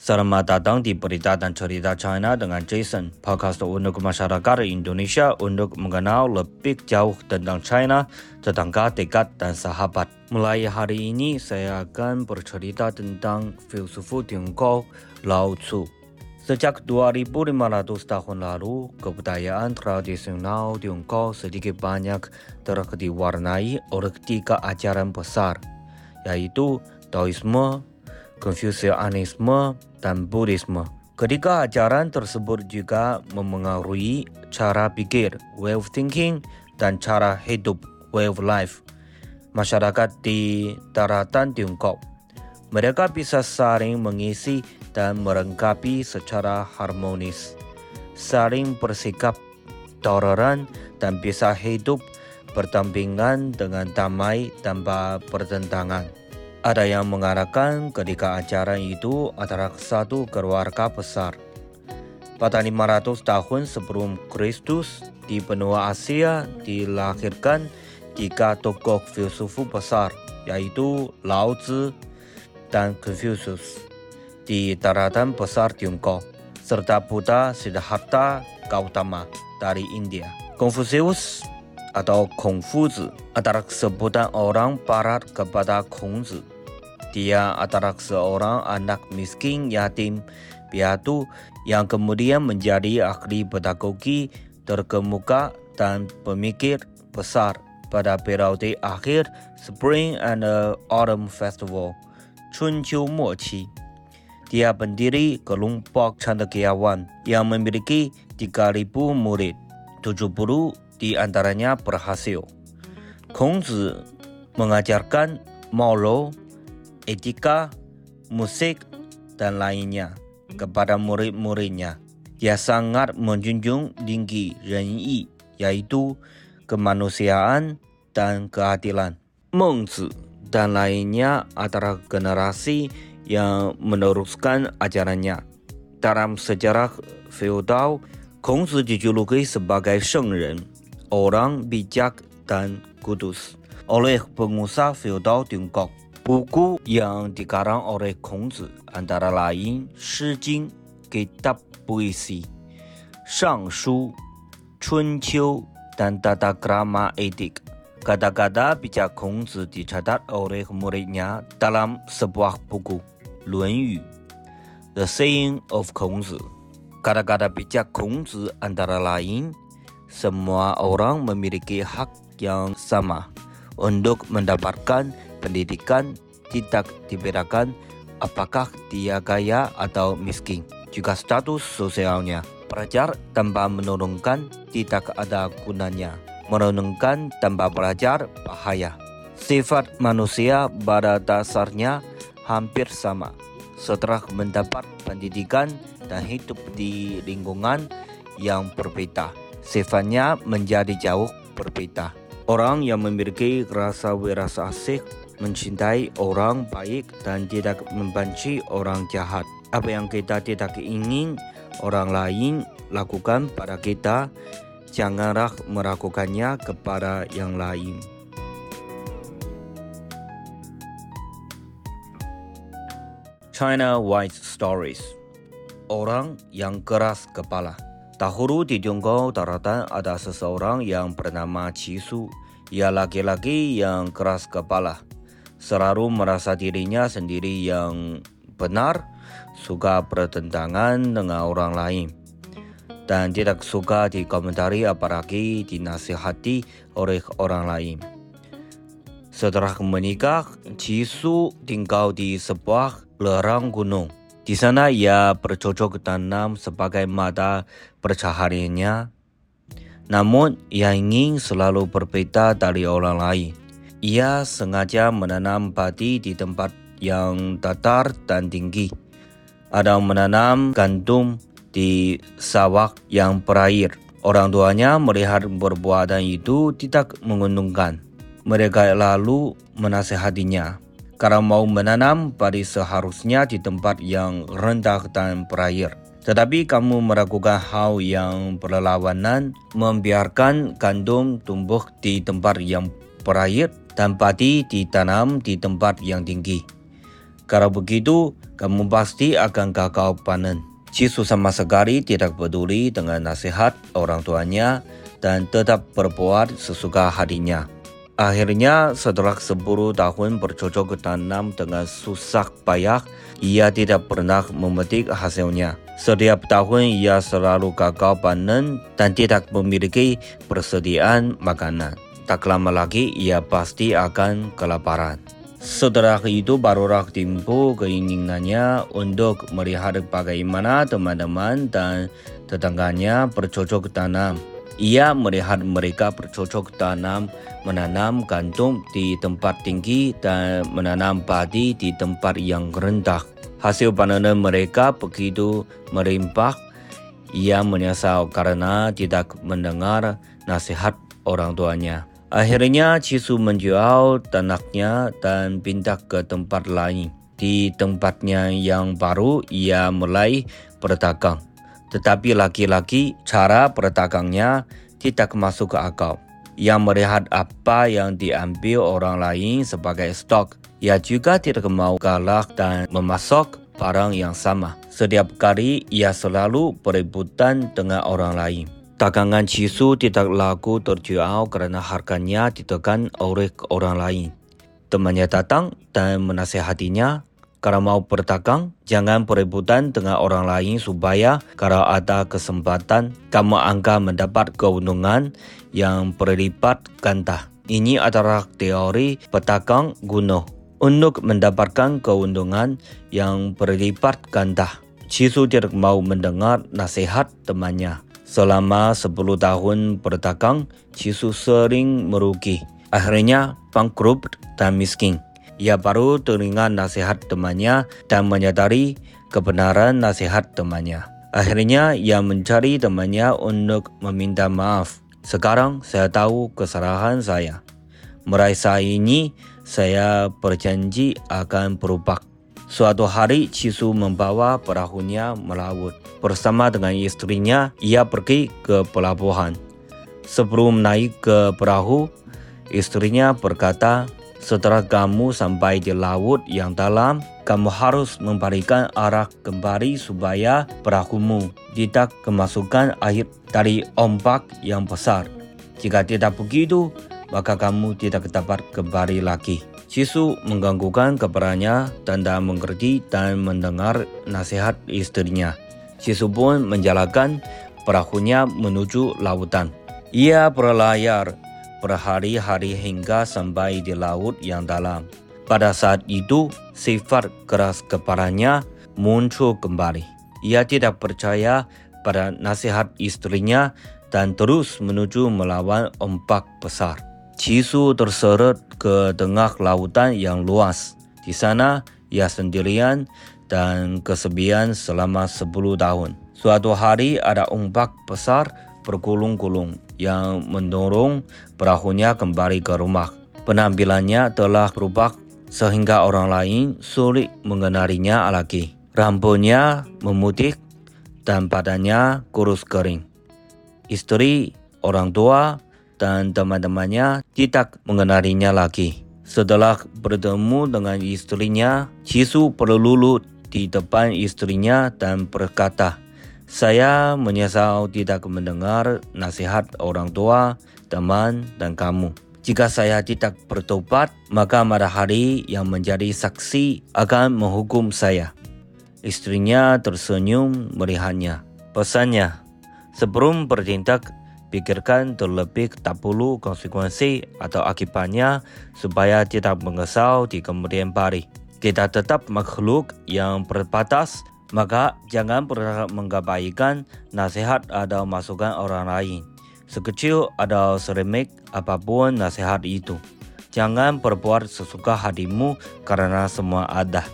Selamat datang di Berita dan Cerita China dengan Jason, podcast untuk masyarakat Indonesia untuk mengenal lebih jauh tentang China, tetangga dekat dan sahabat. Mulai hari ini saya akan bercerita tentang filsuf Tiongkok Lao Tzu. Sejak 2500 tahun lalu, kebudayaan tradisional Tiongkok sedikit banyak telah diwarnai oleh tiga ajaran besar, yaitu Taoisme, Konfusianisme, dan Buddhisme. Ketiga ajaran tersebut juga memengaruhi cara pikir, way of thinking, dan cara hidup, way of life, masyarakat di daratan Tiongkok. Mereka bisa saling mengisi dan melengkapi secara harmonis, saling bersikap toleran dan bisa hidup berdampingan dengan damai tanpa pertentangan. Ada yang mengatakan ketika ajaran itu adalah satu keluarga besar. Pada 500 tahun sebelum Kristus, di benua Asia dilahirkan tiga tokoh filsuf besar, yaitu Lao Tzu dan Confucius di daratan besar Tiongkok, serta Buddha Siddhartha Gautama dari India. Confucius atau Kongfuzi adalah sebutan orang barat kepada Kongzi. Dia adalah seorang anak miskin yatim piatu yang kemudian menjadi ahli pedagogi terkemuka dan pemikir besar pada periode akhir Spring and Autumn Festival, Chunqiu Moqi. Dia pendiri kelompok cendekiawan yang memiliki 3.000 murid, 70 di antaranya berhasil. Kongzi mengajarkan moral, etika, musik, dan lainnya kepada murid-muridnya. Dia sangat menjunjung tinggi renyi, yaitu kemanusiaan dan keadilan. Mengzi dan lainnya adalah generasi yang meneruskan ajarannya. Dalam sejarah feodal, Kongzi dijuluki sebagai Shengren, orang bijak dan kudus, oleh pengusaha feodal Tiongkok. Buku yang dikarang oleh Kongzi antara lain Shi Jing, Kitab Puisi, Shang Shu, Chun Qiu, dan Tata Krama Edik. Kata-kata bijak Kongzi dicatat oleh muridnya dalam sebuah buku, Lunyu, The Saying of Kongzi. Kata-kata bijak Kongzi antara lain, semua orang memiliki hak yang sama untuk mendapatkan pendidikan tidak dibedakan apakah dia kaya atau miskin. Juga status sosialnya. Belajar tanpa menurunkan tidak ada gunanya. Menurunkan tanpa belajar bahaya. Sifat manusia pada dasarnya hampir sama. Setelah mendapat pendidikan dan hidup di lingkungan yang berbeda, sifatnya menjadi jauh berbeda. Orang yang memiliki rasa wirasa asik mencintai orang baik dan tidak membenci orang jahat. Apa yang kita tidak ingin orang lain lakukan pada kita, janganlah melakukannya kepada yang lain. China White Stories Orang yang keras kepala Dahulu di Tiongkok daratan ada seseorang yang bernama Cisu. Ia laki-laki yang keras kepala selalu merasa dirinya sendiri yang benar, suka bertentangan dengan orang lain, dan tidak suka dikomentari apalagi dinasihati oleh orang lain. Setelah menikah, Cisu tinggal di sebuah lerang gunung. Di sana ia bercocok tanam sebagai mata percahariannya. Namun, ia ingin selalu berbeda dari orang lain. Ia sengaja menanam padi di tempat yang datar dan tinggi. Ada menanam gandum di sawah yang berair. Orang tuanya melihat perbuatan itu tidak menguntungkan. Mereka lalu menasehatinya. Kalau mau menanam padi seharusnya di tempat yang rendah dan berair. Tetapi kamu melakukan hal yang berlawanan, membiarkan gandum tumbuh di tempat yang berair dan padi ditanam di tempat yang tinggi. Kalau begitu, kamu pasti akan gagal panen. Cisu sama sekali tidak peduli dengan nasihat orang tuanya dan tetap berbuat sesuka hatinya. Akhirnya setelah 10 tahun bercocok tanam dengan susah payah, ia tidak pernah memetik hasilnya. Setiap tahun ia selalu gagal panen dan tidak memiliki persediaan makanan. Tak lama lagi ia pasti akan kelaparan. Setelah itu barulah timbul keinginannya untuk melihat bagaimana teman-teman dan tetangganya bercocok tanam. Ia melihat mereka bercocok tanam menanam gandum di tempat tinggi dan menanam padi di tempat yang rendah. Hasil panen mereka begitu melimpah. Ia menyesal karena tidak mendengar nasihat orang tuanya. Akhirnya Cisu menjual tanahnya dan pindah ke tempat lain. Di tempatnya yang baru, ia mulai berdagang. Tetapi laki-laki cara berdagangnya tidak masuk ke akal. Ia melihat apa yang diambil orang lain sebagai stok. Ia juga tidak mau kalah dan memasok barang yang sama. Setiap kali ia selalu berebutan dengan orang lain. Dagangan Cisu tidak laku terjual karena harganya ditekan oleh orang lain. Temannya datang dan menasehatinya kalau mau berdagang, jangan berebutan dengan orang lain supaya kalau ada kesempatan, kamu akan mendapat keuntungan yang berlipat ganda. Ini adalah teori pedagang kuno. Untuk mendapatkan keuntungan yang berlipat ganda, Cisu tidak mau mendengar nasihat temannya. Selama 10 tahun berdagang, Cisu sering merugi. Akhirnya bangkrut dan miskin. Ia baru teringat nasihat temannya dan menyadari kebenaran nasihat temannya. Akhirnya ia mencari temannya untuk meminta maaf. Sekarang saya tahu kesalahan saya. Saat ini saya berjanji akan berubah. Suatu hari Cisu membawa perahunya melaut. Bersama dengan istrinya, ia pergi ke pelabuhan. Sebelum naik ke perahu, istrinya berkata, setelah kamu sampai di laut yang dalam, kamu harus membalikan arah kembali supaya perahumu tidak kemasukan air dari ombak yang besar. Jika tidak begitu, maka kamu tidak dapat kembali lagi. Sisu mengganggukan keberanya dan tak mengerti dan mendengar nasihat istrinya. Sisu pun menjalankan perahunya menuju lautan. Ia berlayar berhari-hari hingga sampai di laut yang dalam. Pada saat itu, sifat keras kepalanya muncul kembali. Ia tidak percaya pada nasihat istrinya dan terus menuju melawan ombak besar. Cisu terseret ke tengah lautan yang luas. Di sana, ia sendirian dan kesepian selama 10 tahun. Suatu hari ada ombak besar bergulung-gulung yang mendorong perahunya kembali ke rumah. Penampilannya telah berubah sehingga orang lain sulit mengenalinya lagi. Rambutnya memutih dan badannya kurus kering. Istri, orang tua, dan teman-temannya tidak mengenalinya lagi. Setelah bertemu dengan istrinya, Cisu berlulu di depan istrinya dan berkata, saya menyesal tidak mendengar nasihat orang tua, teman, dan kamu. Jika saya tidak bertobat, maka matahari yang menjadi saksi akan menghukum saya. Istrinya tersenyum melihatnya. Pesannya, sebelum bertindak, pikirkan terlebih dahulu konsekuensi atau akibatnya supaya tidak mengesal di kemudian hari. Kita tetap makhluk yang berbatas maka jangan pernah mengabaikan nasihat atau masukan orang lain. Sekecil atau seremik apa pun nasihat itu. Jangan berbuat sesuka hatimu karena semua ada.